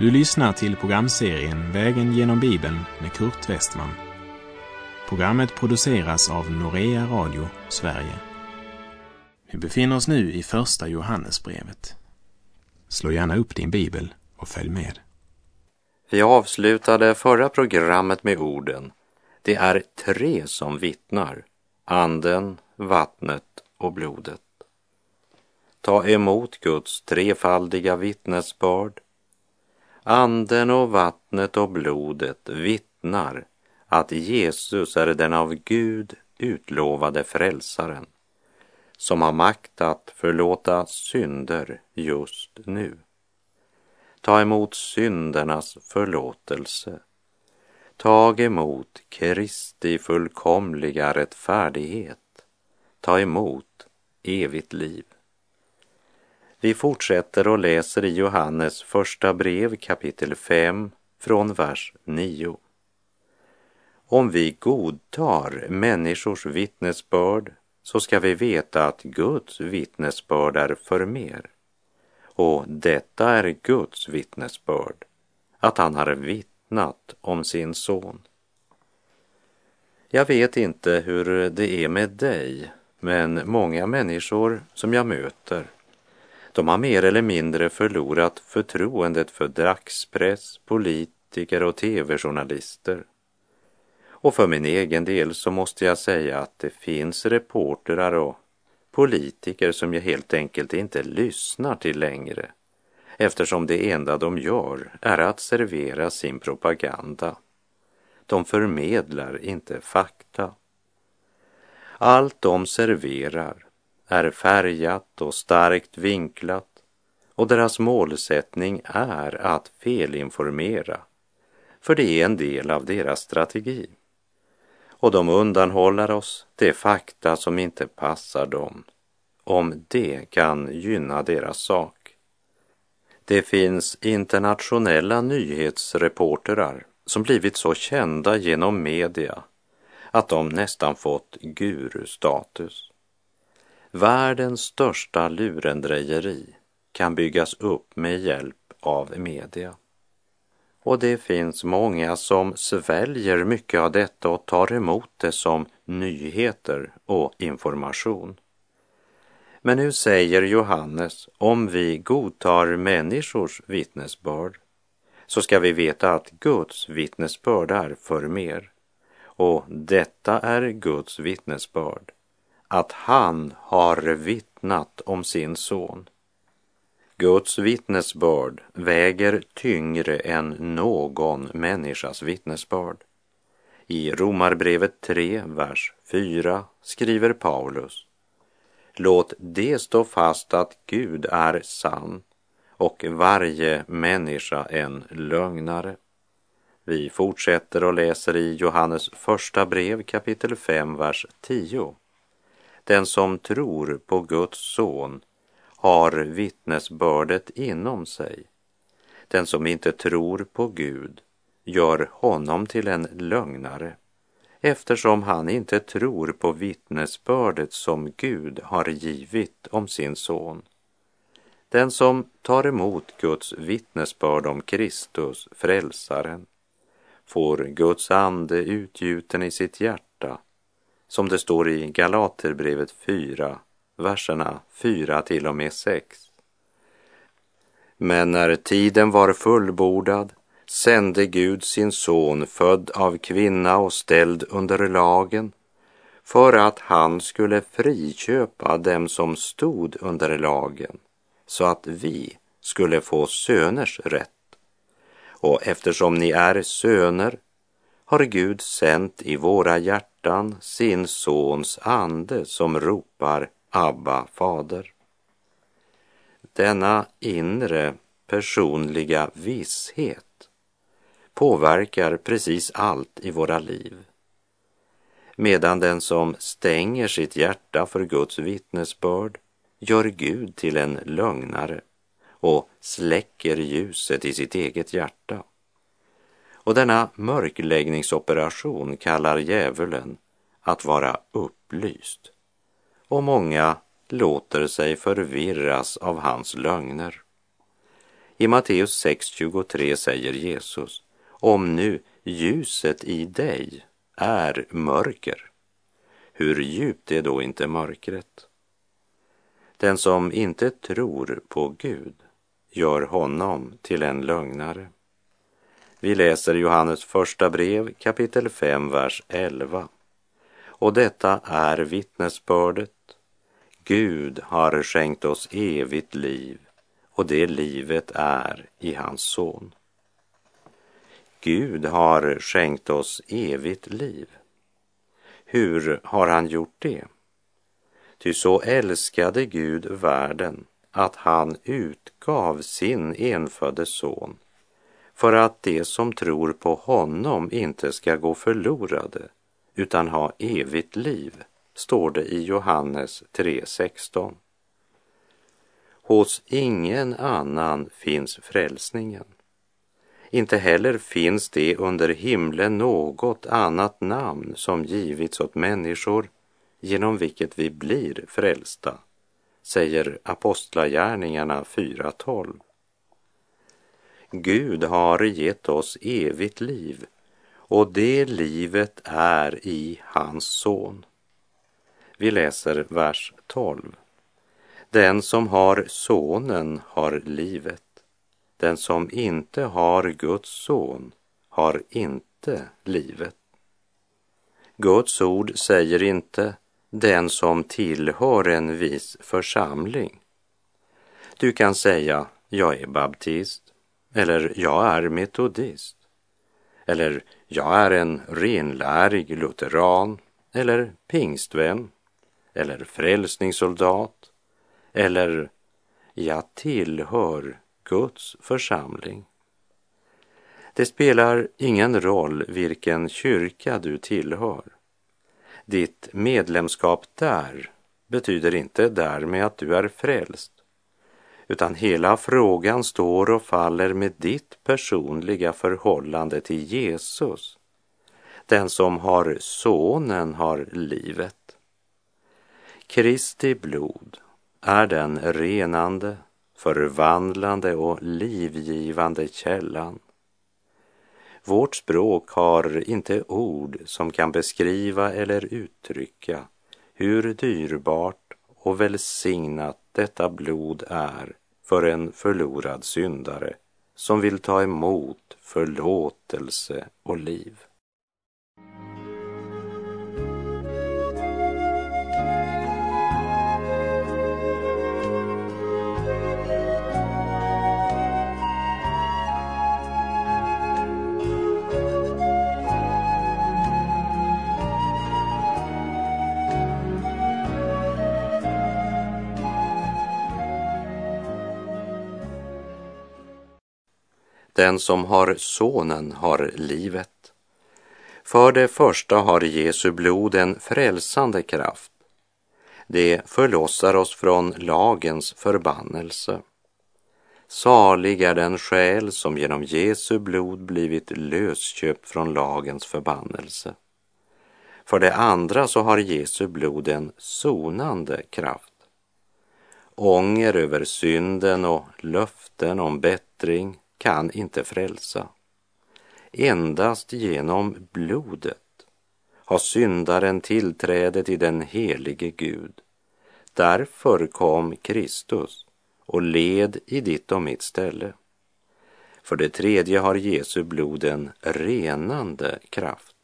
Du lyssnar till programserien Vägen genom Bibeln med Kurt Westman. Programmet produceras av Norea Radio Sverige. Vi befinner oss nu i Första Johannesbrevet. Slå gärna upp din bibel och följ med. Vi avslutade förra programmet med orden Det är tre som vittnar, anden, vattnet och blodet. Ta emot Guds trefaldiga vittnesbörd. Anden och vattnet och blodet vittnar att Jesus är den av Gud utlovade frälsaren som har makt att förlåta synder just nu. Ta emot syndernas förlåtelse. Tag emot Kristi fullkomliga rättfärdighet. Ta emot evigt liv. Vi fortsätter och läser i Johannes första brev kapitel 5 från vers 9. Om vi godtar människors vittnesbörd så ska vi veta att Guds vittnesbörd är för mer. Och detta är Guds vittnesbörd, att han har vittnat om sin son. Jag vet inte hur det är med dig, men många människor som jag möter, de har mer eller mindre förlorat förtroendet för dagspress, politiker och tv-journalister. Och för min egen del så måste jag säga att det finns reportrar och politiker som jag helt enkelt inte lyssnar till längre eftersom det enda de gör är att servera sin propaganda. De förmedlar inte fakta. Allt de serverar är färgat och starkt vinklat och deras målsättning är att felinformera, för det är en del av deras strategi och de undanhåller oss de fakta som inte passar dem, om det kan gynna deras sak. Det finns internationella nyhetsreportrar som blivit så kända genom media att de nästan fått gurustatus. Världens största lurendrejeri kan byggas upp med hjälp av media. Och det finns många som sväljer mycket av detta och tar emot det som nyheter och information. Men nu säger Johannes, om vi godtar människors vittnesbörd så ska vi veta att Guds vittnesbörd är för mer. Och detta är Guds vittnesbörd, att han har vittnat om sin son. Guds vittnesbörd väger tyngre än någon människas vittnesbörd. I Romarbrevet 3, vers 4 skriver Paulus Låt det stå fast att Gud är sann och varje människa en lögnare. Vi fortsätter och läser i Johannes första brev kapitel 5, vers 10. Den som tror på Guds son har vittnesbördet inom sig. Den som inte tror på Gud gör honom till en lögnare eftersom han inte tror på vittnesbördet som Gud har givit om sin son. Den som tar emot Guds vittnesbörd om Kristus, frälsaren, får Guds ande utgjuten i sitt hjärta, som det står i Galaterbrevet 4, verserna 4 till och med 6. Men när tiden var fullbordad sände Gud sin son född av kvinna och ställd under lagen för att han skulle friköpa dem som stod under lagen så att vi skulle få söners rätt. Och eftersom ni är söner har Gud sänt i våra hjärtan sin sons ande som ropar Abba, fader. Denna inre personliga visshet påverkar precis allt i våra liv. Medan den som stänger sitt hjärta för Guds vittnesbörd gör Gud till en lögnare och släcker ljuset i sitt eget hjärta. Och denna mörkläggningsoperation kallar djävulen att vara upplyst och många låter sig förvirras av hans lögner. I Matteus 6.23 säger Jesus, om nu ljuset i dig är mörker, hur djupt är då inte mörkret? Den som inte tror på Gud gör honom till en lögnare. Vi läser Johannes första brev kapitel 5, vers 11. Och detta är vittnesbördet. Gud har skänkt oss evigt liv och det livet är i hans son. Gud har skänkt oss evigt liv. Hur har han gjort det? Ty så älskade Gud världen att han utgav sin enfödde son för att de som tror på honom inte ska gå förlorade utan ha evigt liv, står det i Johannes 3.16. Hos ingen annan finns frälsningen. Inte heller finns det under himlen något annat namn som givits åt människor genom vilket vi blir frälsta, säger Apostlagärningarna 4.12. Gud har gett oss evigt liv och det livet är i hans son. Vi läser vers 12. Den som har sonen har livet. Den som inte har Guds son har inte livet. Guds ord säger inte den som tillhör en viss församling. Du kan säga jag är baptist eller jag är metodist. Eller jag är en renlärig lutheran. Eller pingstvän. Eller frälsningssoldat. Eller jag tillhör Guds församling. Det spelar ingen roll vilken kyrka du tillhör. Ditt medlemskap där betyder inte därmed att du är frälst, utan hela frågan står och faller med ditt personliga förhållande till Jesus. Den som har sonen har livet. Kristi blod är den renande, förvandlande och livgivande källan. Vårt språk har inte ord som kan beskriva eller uttrycka hur dyrbart och välsignat detta blod är för en förlorad syndare som vill ta emot förlåtelse och liv. Den som har sonen har livet. För det första har Jesu blod en frälsande kraft. Det förlossar oss från lagens förbannelse. Salig är den själ som genom Jesu blod blivit lösköpt från lagens förbannelse. För det andra så har Jesu blod en sonande kraft. Ånger över synden och löften om bättring kan inte frälsa. Endast genom blodet har syndaren tillträde till den helige Gud. Därför kom Kristus och led i ditt och mitt ställe. För det tredje har Jesu blod en renande kraft.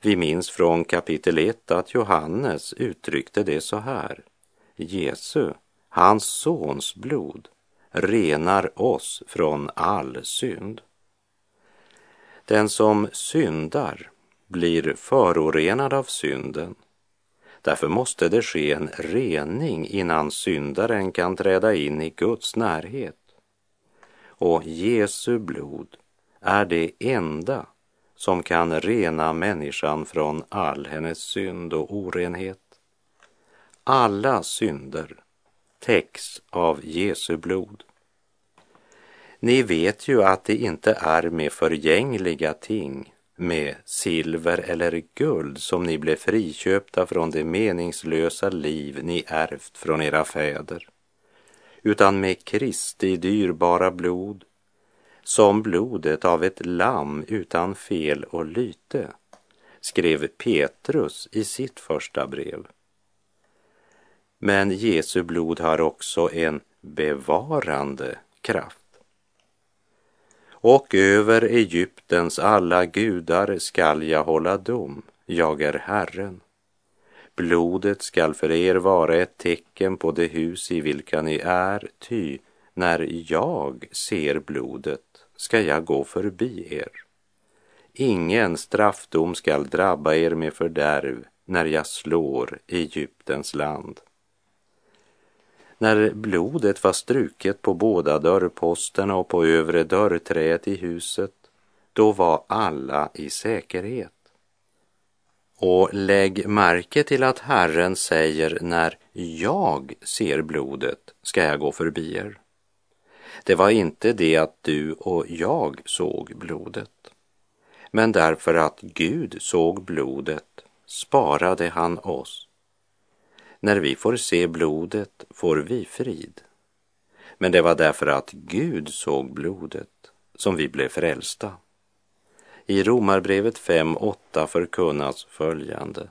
Vi minns från kapitel 1 att Johannes uttryckte det så här. Jesu, hans sons blod, renar oss från all synd. Den som syndar blir förorenad av synden. Därför måste det ske en rening innan syndaren kan träda in i Guds närhet. Och Jesu blod är det enda som kan rena människan från all hennes synd och orenhet. Alla synder täcks av Jesu blod. Ni vet ju att det inte är med förgängliga ting, med silver eller guld som ni blev friköpta från det meningslösa liv ni ärvt från era fäder, utan med Kristi dyrbara blod, som blodet av ett lamm utan fel och lyte, skrev Petrus i sitt första brev. Men Jesu blod har också en bevarande kraft. Och över Egyptens alla gudar skall jag hålla dom, jag är Herren. Blodet skall för er vara ett tecken på det hus i vilka ni är, ty när jag ser blodet ska jag gå förbi er. Ingen straffdom skall drabba er med fördärv när jag slår Egyptens land. När blodet var struket på båda dörrposterna och på övre dörrträet i huset, då var alla i säkerhet. Och lägg märke till att Herren säger när jag ser blodet ska jag gå förbi er. Det var inte det att du och jag såg blodet. Men därför att Gud såg blodet sparade han oss. När vi får se blodet får vi frid. Men det var därför att Gud såg blodet som vi blev frälsta. I Romarbrevet 5.8 förkunnas följande.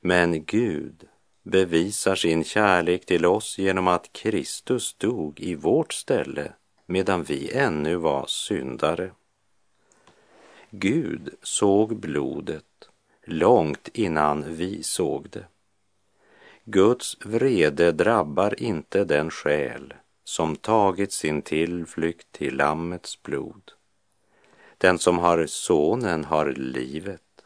Men Gud bevisar sin kärlek till oss genom att Kristus dog i vårt ställe medan vi ännu var syndare. Gud såg blodet långt innan vi såg det. Guds vrede drabbar inte den själ som tagit sin tillflykt till Lammets blod. Den som har Sonen har livet.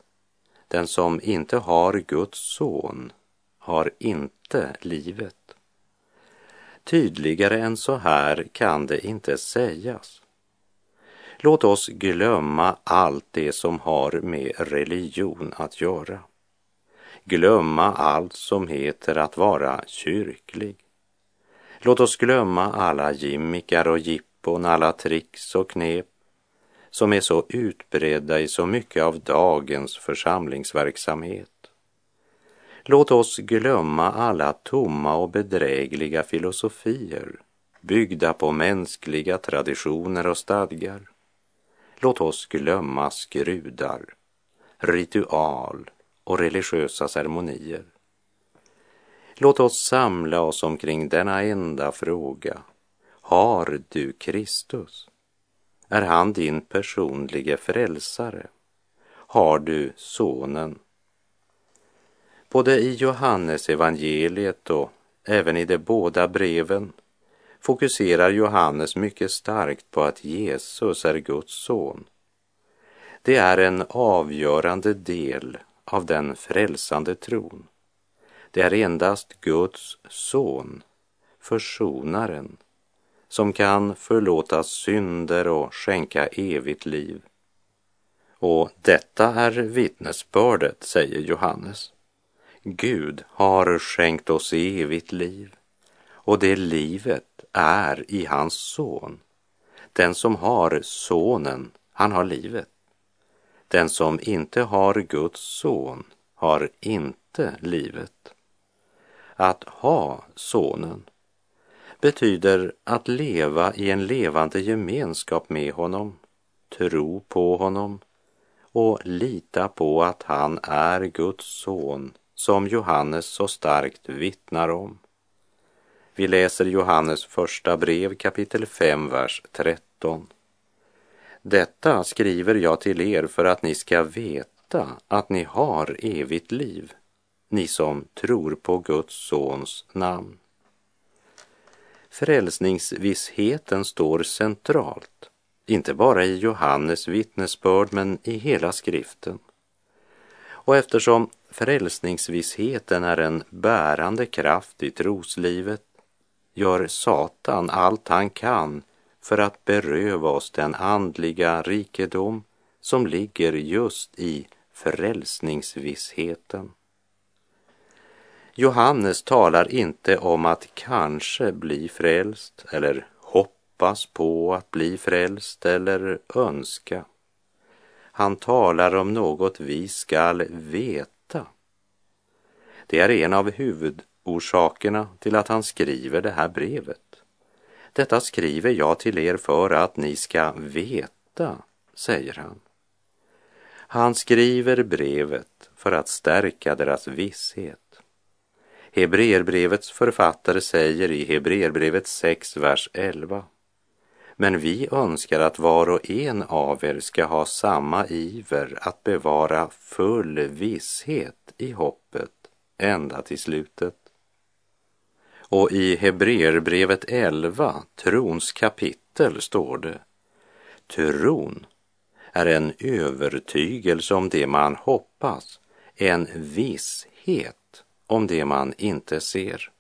Den som inte har Guds son har inte livet. Tydligare än så här kan det inte sägas. Låt oss glömma allt det som har med religion att göra. Glömma allt som heter att vara kyrklig. Låt oss glömma alla gimmikar och jippon, alla tricks och knep som är så utbredda i så mycket av dagens församlingsverksamhet. Låt oss glömma alla tomma och bedrägliga filosofier byggda på mänskliga traditioner och stadgar. Låt oss glömma skrudar, ritual och religiösa ceremonier. Låt oss samla oss omkring denna enda fråga. Har du Kristus? Är han din personliga frälsare? Har du Sonen? Både i Johannes evangeliet och även i de båda breven fokuserar Johannes mycket starkt på att Jesus är Guds son. Det är en avgörande del av den frälsande tron. Det är endast Guds son, försonaren, som kan förlåta synder och skänka evigt liv. Och detta är vittnesbördet, säger Johannes. Gud har skänkt oss evigt liv och det livet är i hans son. Den som har sonen, han har livet. Den som inte har Guds son har inte livet. Att ha sonen betyder att leva i en levande gemenskap med honom, tro på honom och lita på att han är Guds son som Johannes så starkt vittnar om. Vi läser Johannes första brev kapitel 5, vers 13. Detta skriver jag till er för att ni ska veta att ni har evigt liv, ni som tror på Guds sons namn. Frälsningsvissheten står centralt, inte bara i Johannes vittnesbörd men i hela skriften. Och eftersom frälsningsvissheten är en bärande kraft i troslivet gör Satan allt han kan för att beröva oss den andliga rikedom som ligger just i frälsningsvissheten. Johannes talar inte om att kanske bli frälst eller hoppas på att bli frälst eller önska. Han talar om något vi skall veta. Det är en av huvudorsakerna till att han skriver det här brevet. Detta skriver jag till er för att ni ska veta, säger han. Han skriver brevet för att stärka deras visshet. Hebreerbrevets författare säger i Hebreerbrevet 6, vers 11. Men vi önskar att var och en av er ska ha samma iver att bevara full visshet i hoppet ända till slutet. Och i Hebreerbrevet 11, trons kapitel, står det Tron är en övertygelse om det man hoppas, en visshet om det man inte ser.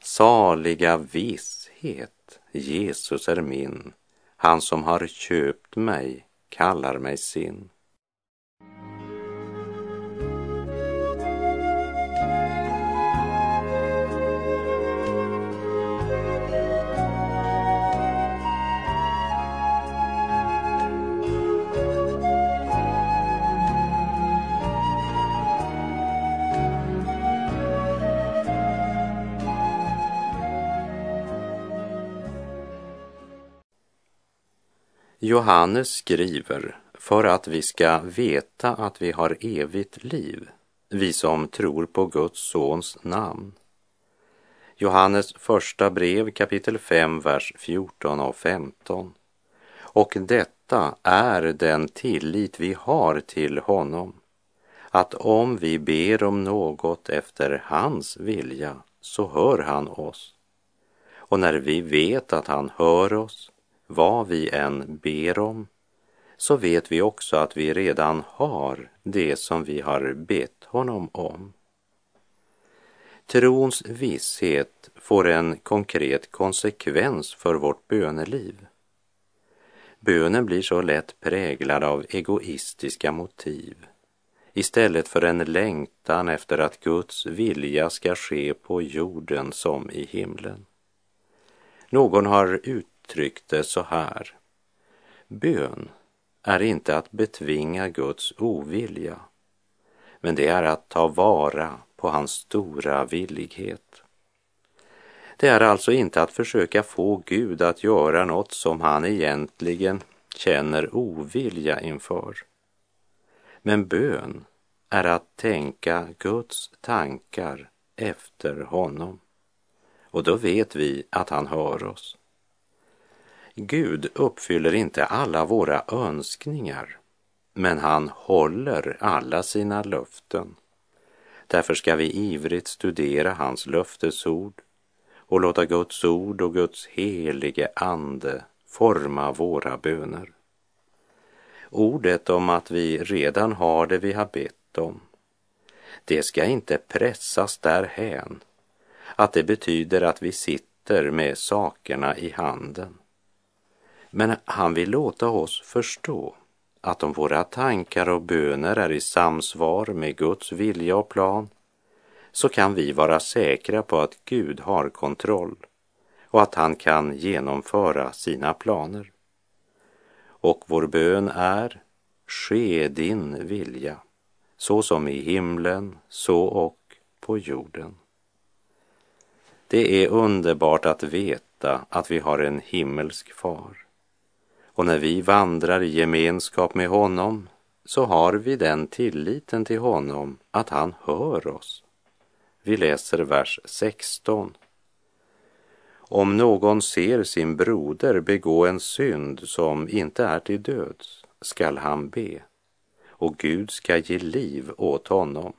Saliga visshet, Jesus är min, han som har köpt mig kallar mig sin. Johannes skriver för att vi ska veta att vi har evigt liv, vi som tror på Guds sons namn. Johannes första brev kapitel 5, vers 14 och 15. Och detta är den tillit vi har till honom, att om vi ber om något efter hans vilja så hör han oss. Och när vi vet att han hör oss vad vi än ber om, så vet vi också att vi redan har det som vi har bett honom om. Trons visshet får en konkret konsekvens för vårt böneliv. Bönen blir så lätt präglad av egoistiska motiv istället för en längtan efter att Guds vilja ska ske på jorden som i himlen. Någon har ut uttryckt det så här. Bön är inte att betvinga Guds ovilja, men det är att ta vara på hans stora villighet. Det är alltså inte att försöka få Gud att göra något som han egentligen känner ovilja inför. Men bön är att tänka Guds tankar efter honom. Och då vet vi att han hör oss. Gud uppfyller inte alla våra önskningar, men han håller alla sina löften. Därför ska vi ivrigt studera hans löftesord och låta Guds ord och Guds helige ande forma våra böner. Ordet om att vi redan har det vi har bett om, det ska inte pressas därhän att det betyder att vi sitter med sakerna i handen. Men han vill låta oss förstå att om våra tankar och böner är i samsvar med Guds vilja och plan så kan vi vara säkra på att Gud har kontroll och att han kan genomföra sina planer. Och vår bön är Ske din vilja, så som i himlen, så och på jorden. Det är underbart att veta att vi har en himmelsk far och när vi vandrar i gemenskap med honom så har vi den tilliten till honom att han hör oss. Vi läser vers 16. Om någon ser sin broder begå en synd som inte är till döds skall han be och Gud ska ge liv åt honom,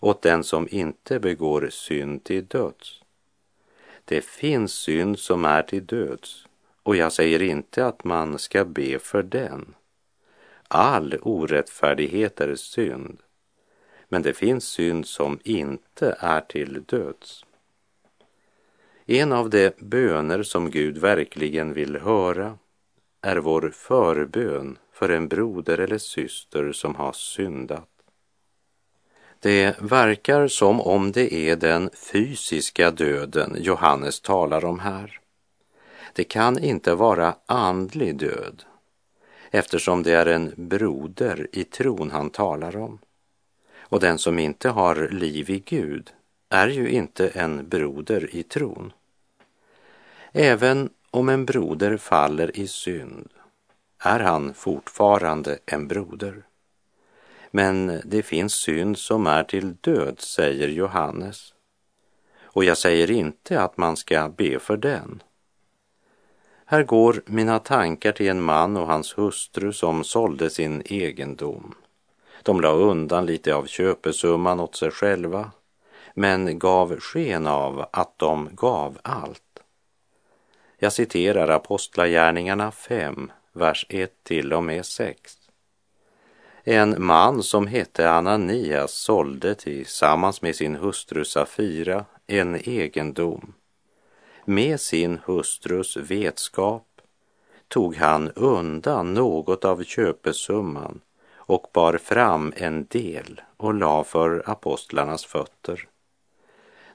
åt den som inte begår synd till döds. Det finns synd som är till döds och jag säger inte att man ska be för den. All orättfärdighet är synd, men det finns synd som inte är till döds. En av de böner som Gud verkligen vill höra är vår förbön för en broder eller syster som har syndat. Det verkar som om det är den fysiska döden Johannes talar om här. Det kan inte vara andlig död eftersom det är en broder i tron han talar om. Och den som inte har liv i Gud är ju inte en broder i tron. Även om en broder faller i synd är han fortfarande en broder. Men det finns synd som är till död, säger Johannes. Och jag säger inte att man ska be för den. Här går mina tankar till en man och hans hustru som sålde sin egendom. De la undan lite av köpesumman åt sig själva, men gav sken av att de gav allt. Jag citerar Apostlagärningarna 5, vers 1 till och med 6. En man som hette Ananias sålde tillsammans med sin hustru Safira en egendom. Med sin hustrus vetskap tog han undan något av köpesumman och bar fram en del och la för apostlarnas fötter.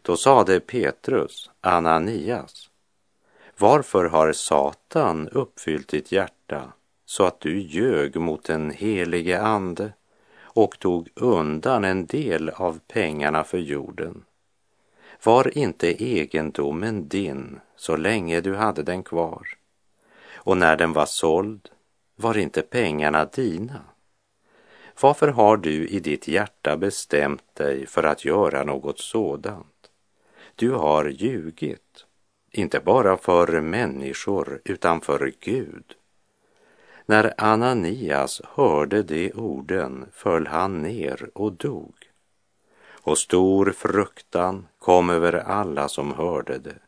Då sade Petrus, Ananias, varför har Satan uppfyllt ditt hjärta så att du ljög mot den helige Ande och tog undan en del av pengarna för jorden? Var inte egendomen din så länge du hade den kvar? Och när den var såld, var inte pengarna dina? Varför har du i ditt hjärta bestämt dig för att göra något sådant? Du har ljugit inte bara för människor utan för Gud. När Ananias hörde de orden föll han ner och dog. Och stor fruktan kom över alla som hörde det.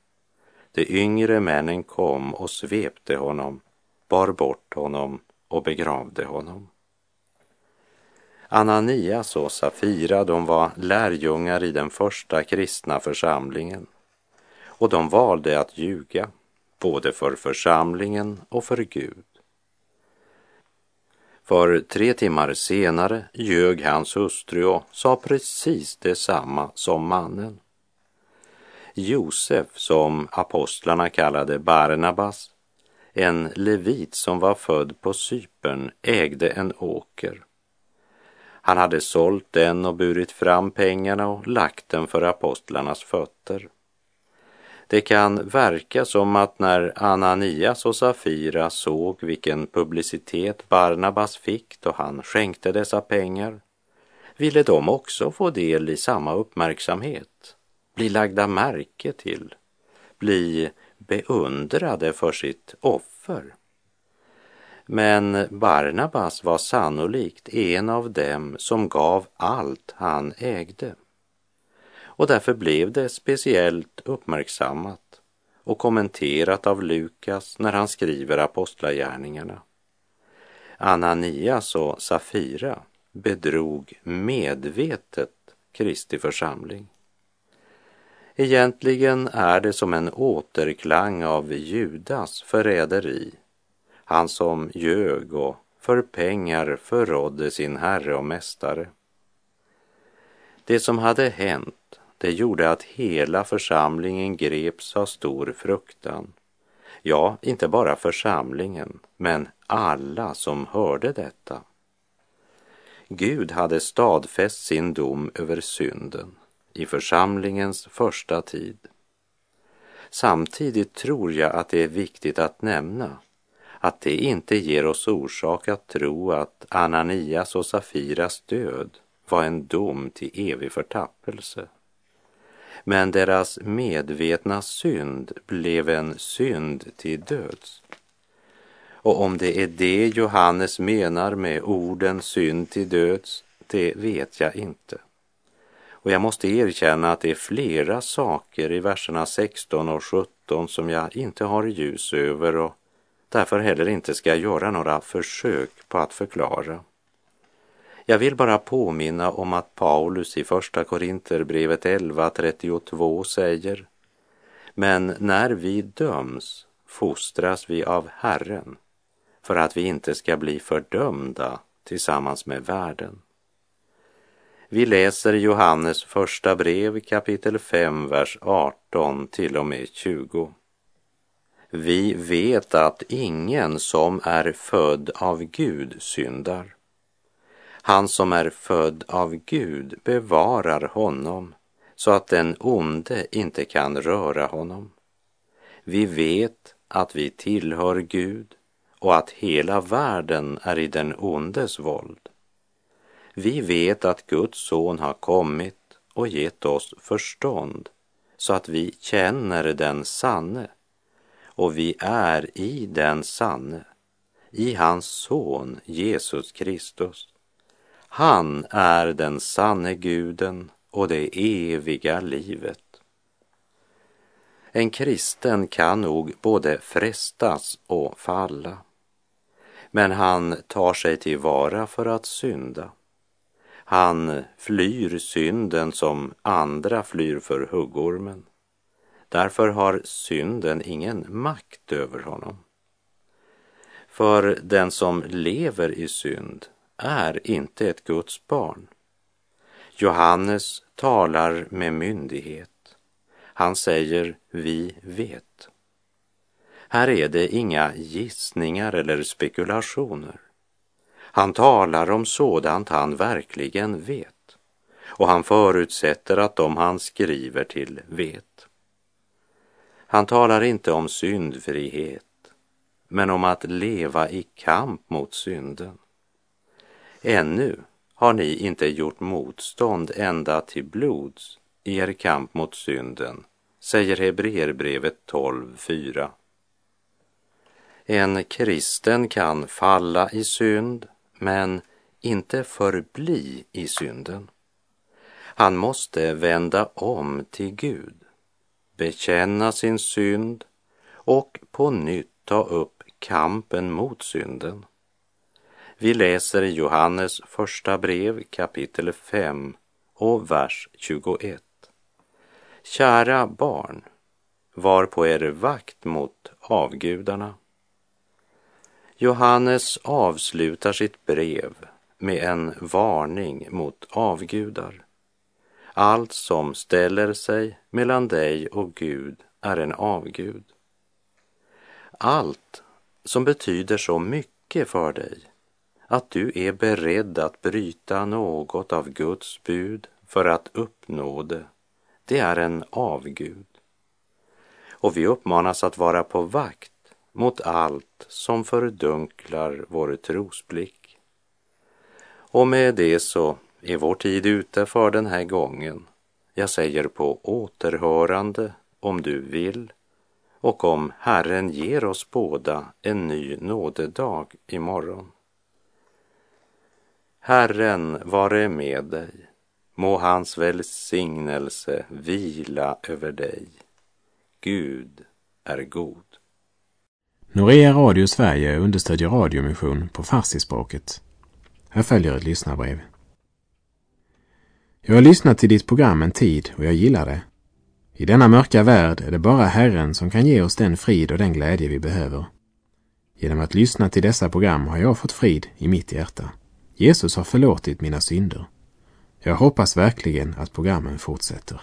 De yngre männen kom och svepte honom, bar bort honom och begravde honom. Ananias och Safira, de var lärjungar i den första kristna församlingen och de valde att ljuga, både för församlingen och för Gud. För tre timmar senare ljög hans hustru och sa precis detsamma som mannen. Josef, som apostlarna kallade Barnabas, en levit som var född på Cypern, ägde en åker. Han hade sålt den och burit fram pengarna och lagt den för apostlarnas fötter. Det kan verka som att när Ananias och Safira såg vilken publicitet Barnabas fick då han skänkte dessa pengar ville de också få del i samma uppmärksamhet, bli lagda märke till, bli beundrade för sitt offer. Men Barnabas var sannolikt en av dem som gav allt han ägde och därför blev det speciellt uppmärksammat och kommenterat av Lukas när han skriver Apostlagärningarna. Ananias och Safira bedrog medvetet Kristi församling. Egentligen är det som en återklang av Judas förräderi, han som ljög och för pengar förrådde sin herre och mästare. Det som hade hänt det gjorde att hela församlingen greps av stor fruktan. Ja, inte bara församlingen, men alla som hörde detta. Gud hade stadfäst sin dom över synden i församlingens första tid. Samtidigt tror jag att det är viktigt att nämna att det inte ger oss orsak att tro att Ananias och Safiras död var en dom till evig förtappelse men deras medvetna synd blev en synd till döds. Och om det är det Johannes menar med orden synd till döds, det vet jag inte. Och jag måste erkänna att det är flera saker i verserna 16 och 17 som jag inte har ljus över och därför heller inte ska göra några försök på att förklara. Jag vill bara påminna om att Paulus i Första Korinterbrevet 11.32 säger Men när vi döms fostras vi av Herren för att vi inte ska bli fördömda tillsammans med världen. Vi läser Johannes första brev kapitel 5, vers 18 till och med 20. Vi vet att ingen som är född av Gud syndar. Han som är född av Gud bevarar honom så att den onde inte kan röra honom. Vi vet att vi tillhör Gud och att hela världen är i den ondes våld. Vi vet att Guds son har kommit och gett oss förstånd så att vi känner den sanne och vi är i den sanne, i hans son Jesus Kristus. Han är den sanne guden och det eviga livet. En kristen kan nog både frestas och falla. Men han tar sig tillvara för att synda. Han flyr synden som andra flyr för huggormen. Därför har synden ingen makt över honom. För den som lever i synd är inte ett Guds barn. Johannes talar med myndighet. Han säger vi vet. Här är det inga gissningar eller spekulationer. Han talar om sådant han verkligen vet och han förutsätter att de han skriver till vet. Han talar inte om syndfrihet, men om att leva i kamp mot synden. Ännu har ni inte gjort motstånd ända till blods i er kamp mot synden, säger Hebreerbrevet 12.4. En kristen kan falla i synd, men inte förbli i synden. Han måste vända om till Gud, bekänna sin synd och på nytt ta upp kampen mot synden. Vi läser i Johannes första brev kapitel 5 och vers 21. Kära barn, var på er vakt mot avgudarna. Johannes avslutar sitt brev med en varning mot avgudar. Allt som ställer sig mellan dig och Gud är en avgud. Allt som betyder så mycket för dig att du är beredd att bryta något av Guds bud för att uppnå det, det är en avgud. Och vi uppmanas att vara på vakt mot allt som fördunklar vår trosblick. Och med det så är vår tid ute för den här gången. Jag säger på återhörande om du vill och om Herren ger oss båda en ny nådedag imorgon. Herren vare med dig. Må hans välsignelse vila över dig. Gud är god. Norea Radio Sverige understödjer radiomission på farsispråket. Här följer ett lyssnarbrev. Jag har lyssnat till ditt program en tid och jag gillar det. I denna mörka värld är det bara Herren som kan ge oss den frid och den glädje vi behöver. Genom att lyssna till dessa program har jag fått frid i mitt hjärta. Jesus har förlåtit mina synder. Jag hoppas verkligen att programmen fortsätter.